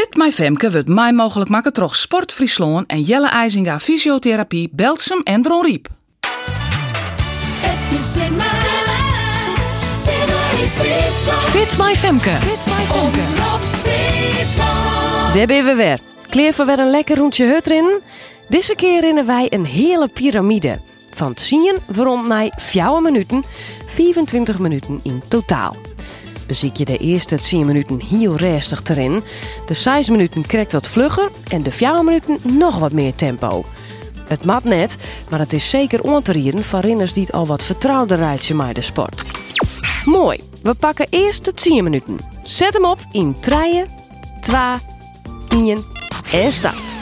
Fit My Femke wordt mij mogelijk maken door Sport Friesland en Jelle IJzinga Fysiotherapie, Belsum en Dron Riep. Het is in mij, in. Fit My Femke. Fit my Femke. Daar ben we weer. Kleer voor weer een lekker rondje hut erin. Deze keer rennen wij een hele piramide. Van 10 waarom naar 4 minuten, 24 minuten in totaal. Beziek je de eerste 10 minuten heel rustig erin. De 6 minuten krijgt wat vlugger en de 4 minuten nog wat meer tempo. Het mat net, maar het is zeker on te van renners die het al wat vertrouwder rijden maar de sport. Mooi, we pakken eerst de 10 minuten. Zet hem op in 3, 2, 1 en start.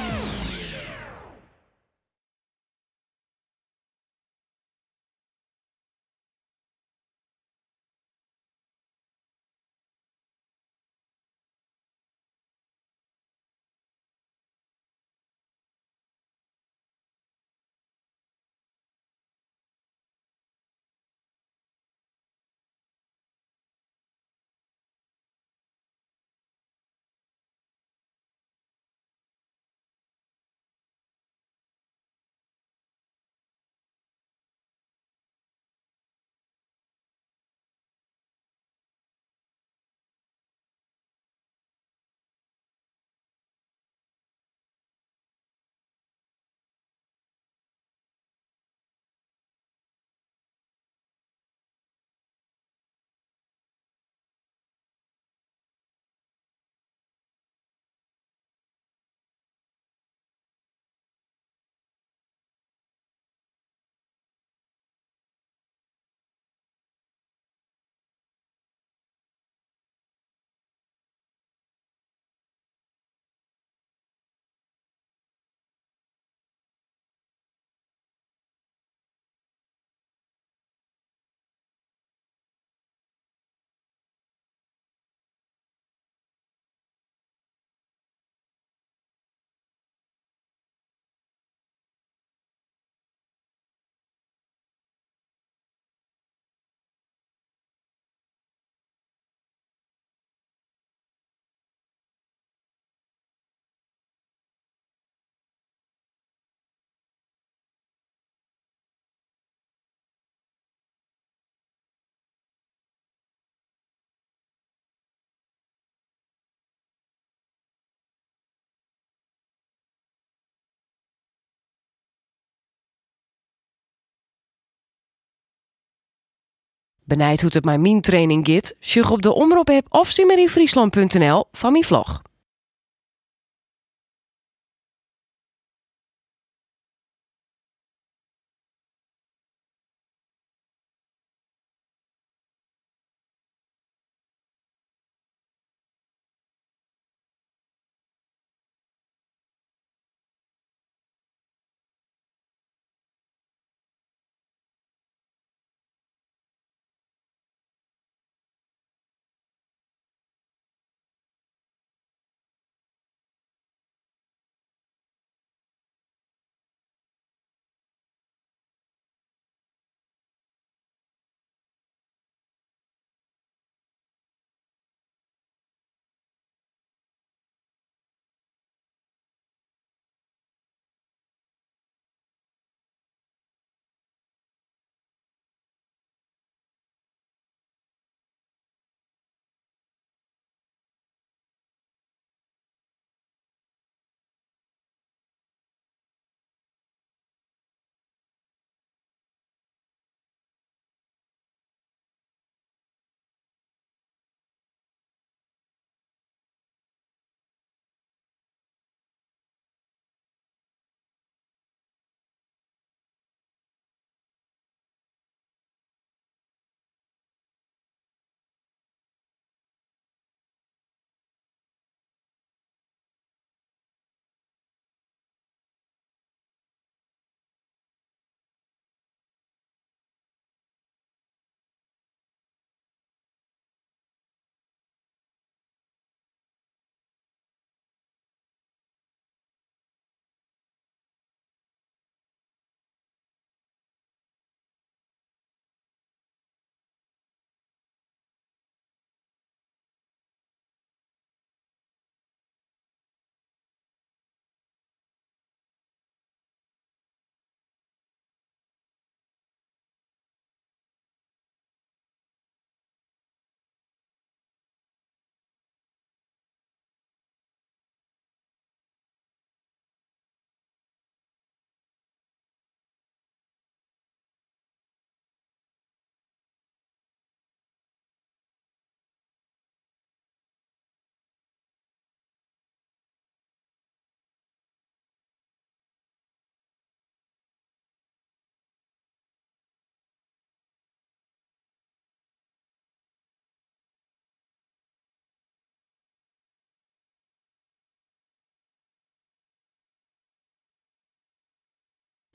Benijd hoe het mijn training gaat? Sjug op de omroep app of simmeryfriesland.nl van mijn vlog.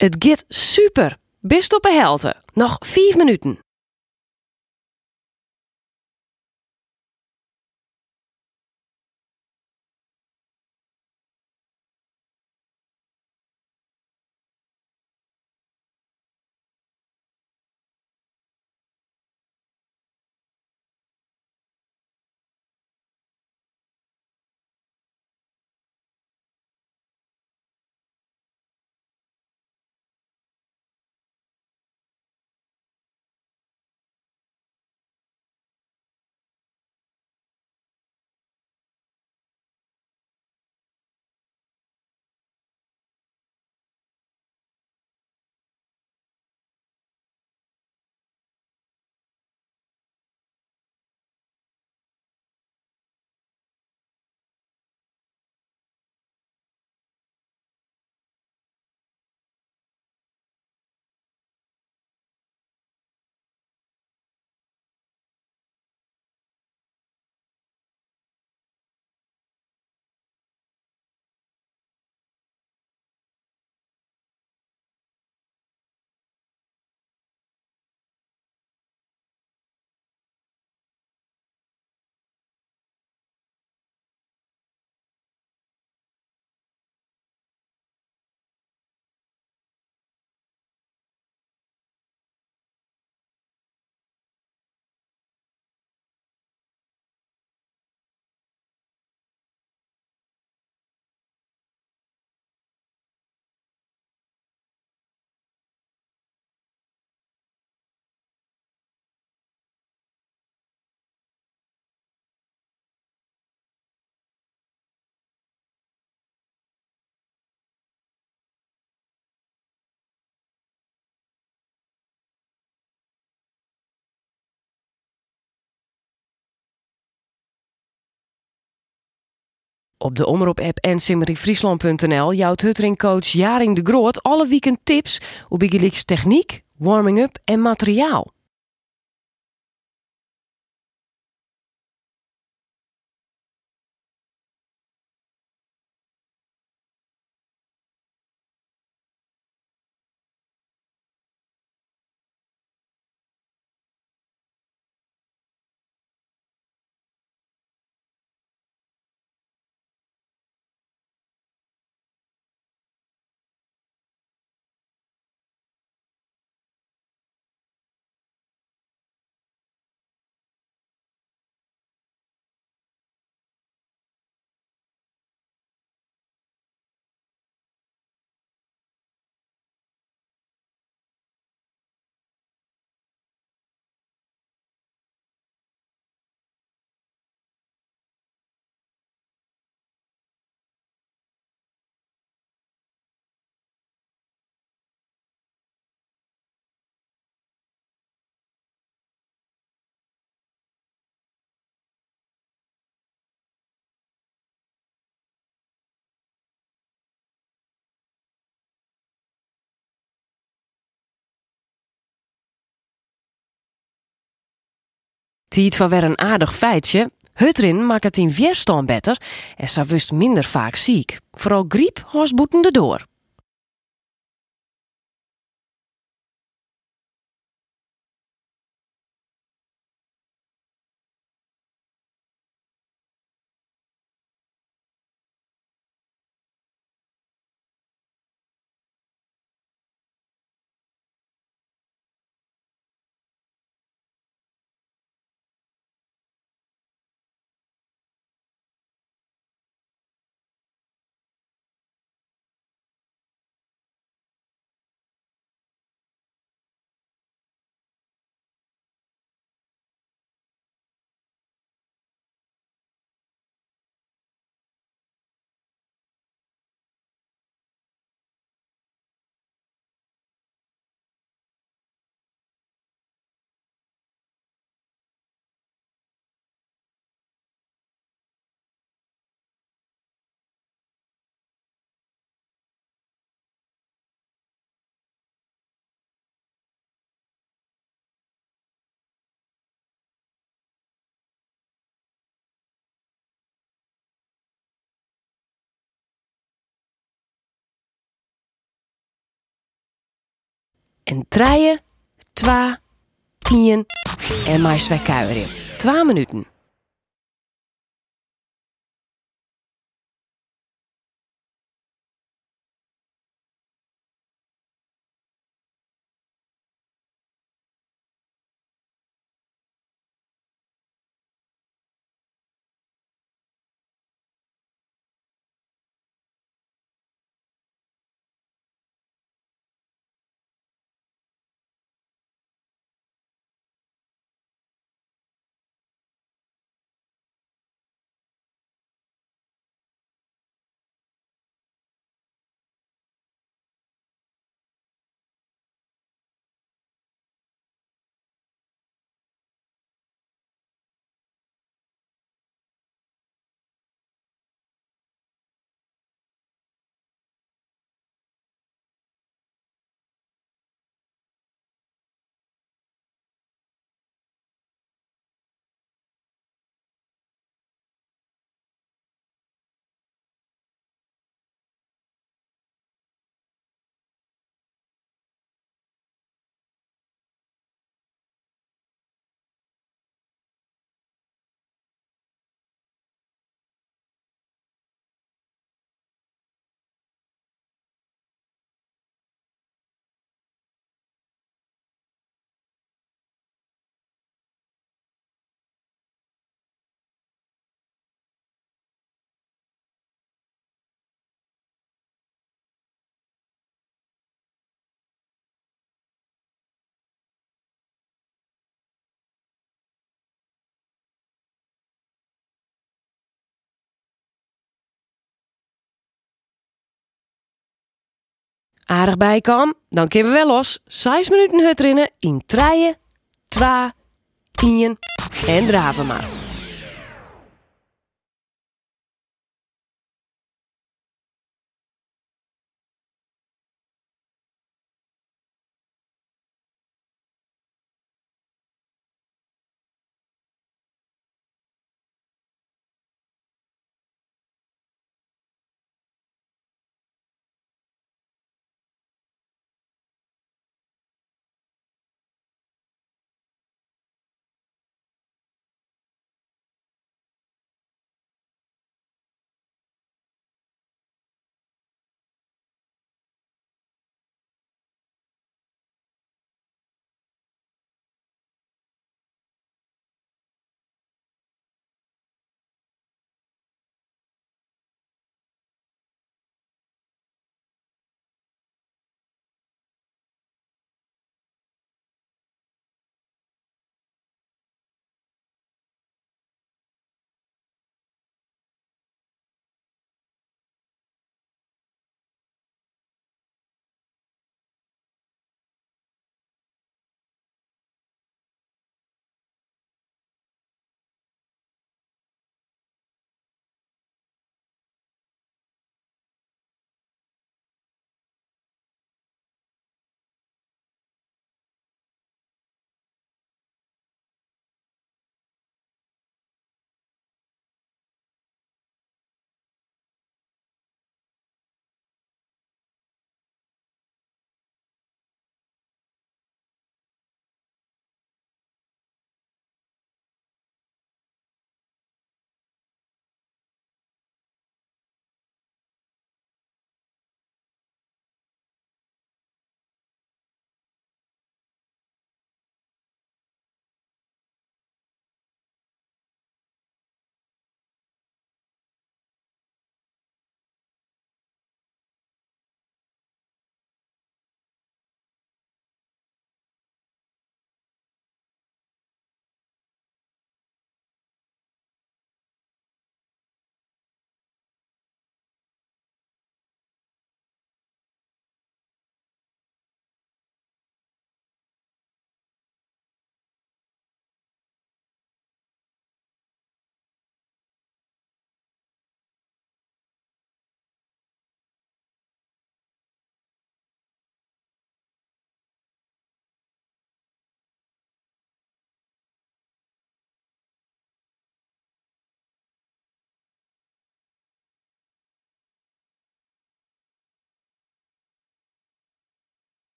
Het gaat super. Best op een helte. Nog 5 minuten. Op de omroep-app en simmeryfriesland.nl jouwt Huttering-coach Jaring de Groot alle weekend tips op Bigeliks techniek, warming-up en materiaal. Tiet van weer een aardig feitje. Hutrin maakt het in weerstand beter en ze wust minder vaak ziek. Vooral griep was boetende door. En treien, twa, ien en maar twee. Twa minuten. Aardig bijkom, dan kunnen we wel los. 6 minuten hut rinnen in treien, twa, ien en draven maar.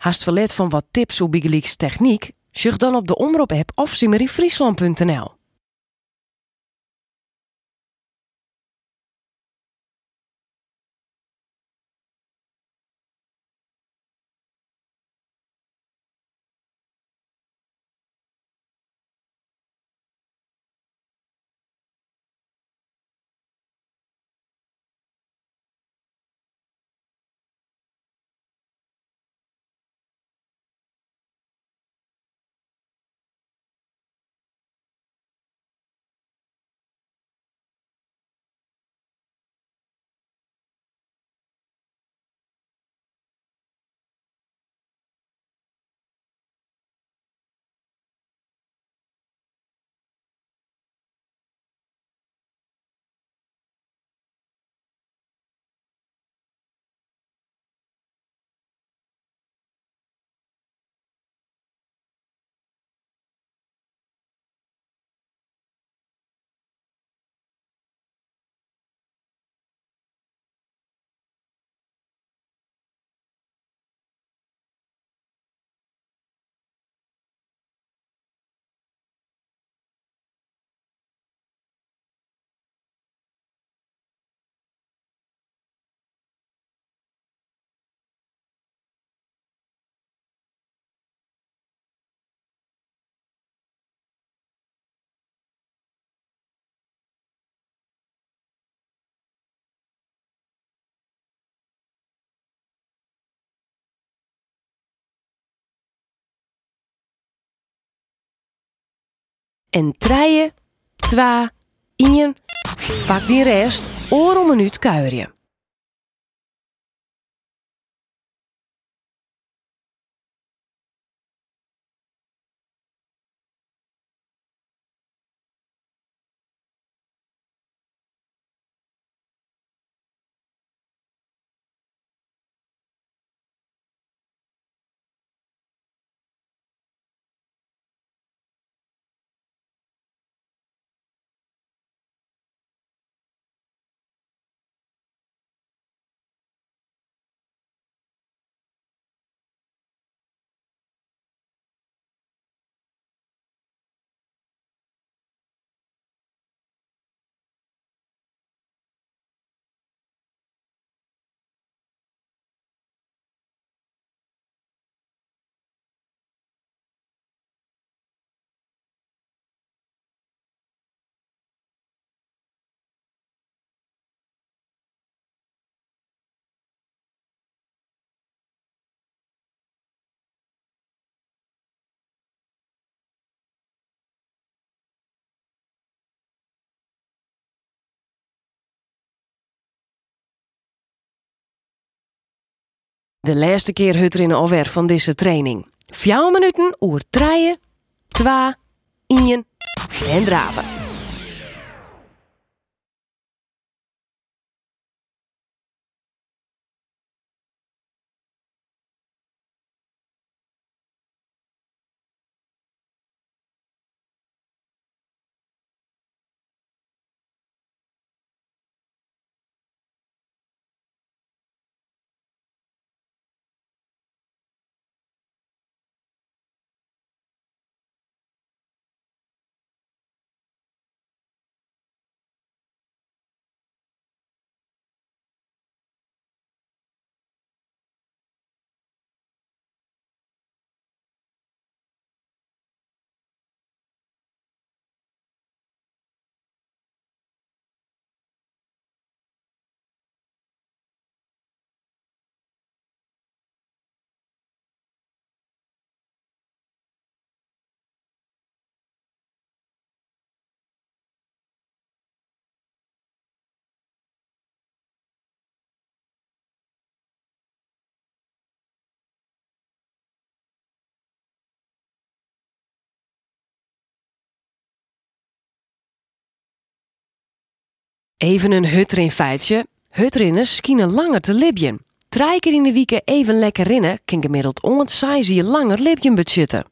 Haast verlet van wat tips op Bigelieks techniek? Zucht dan op de Omroep-app of simmeryfriesland.nl. En treien, twa, ien, pak die rest, oor om minuut kuierje. De laatste keer hut er in alweer van deze training. Vier minuten oer treien, twa, ien en draven. Even een hutrin feitje. Hutrinners skienen langer te libjen. Drie in de week even lekker rinnen kan gemiddeld ontzij je langer libjen budgetten.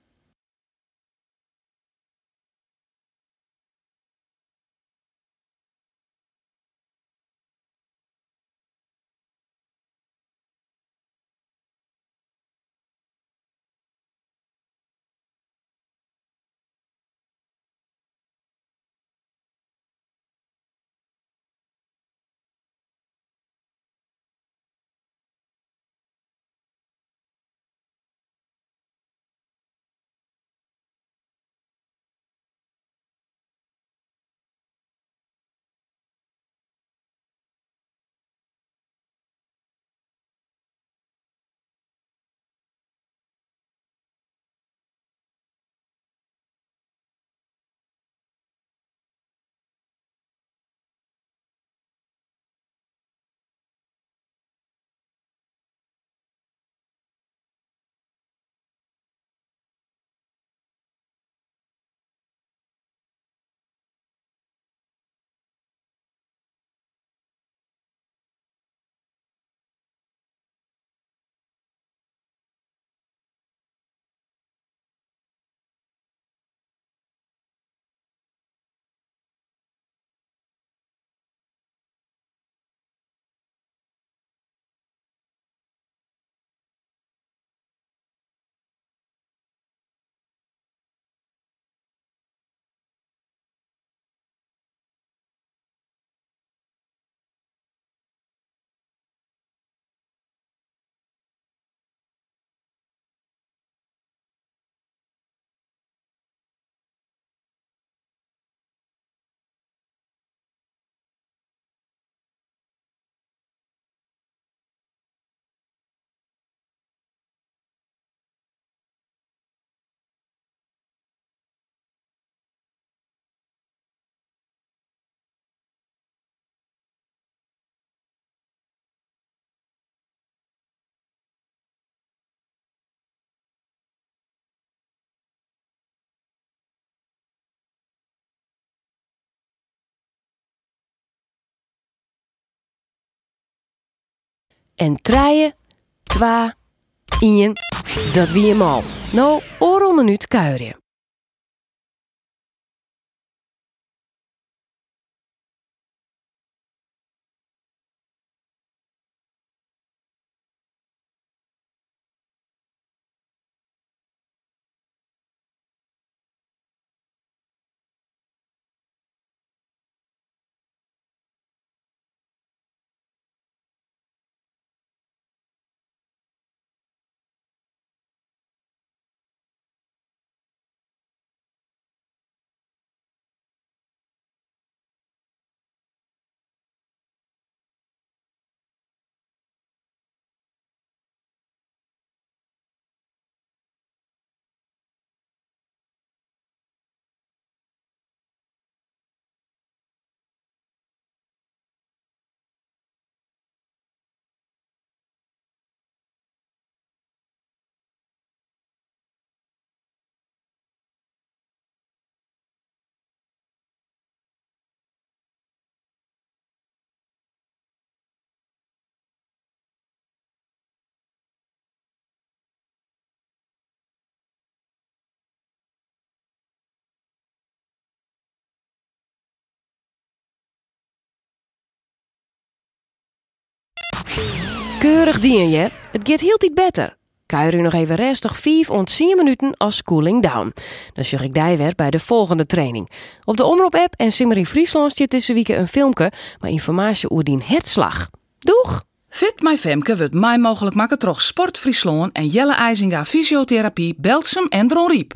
En treien, twa, ien, dat wie hem al. Nou, oor een minuut kuieren. Keurig dien je. Het gaat heel iets beter. Kuier u nog even restig 5 ont 10 minuten als cooling down. Dan zorg ik die weer bij de volgende training. Op de Omroep-app en Simmerie Friesland zit deze week een filmpje met informatie over die hetslag. Doeg! Fit My Femke wordt mij mogelijk maken troch Sport Friesland en Jelle IJzinga Fysiotherapie Belsum en Dron Riep.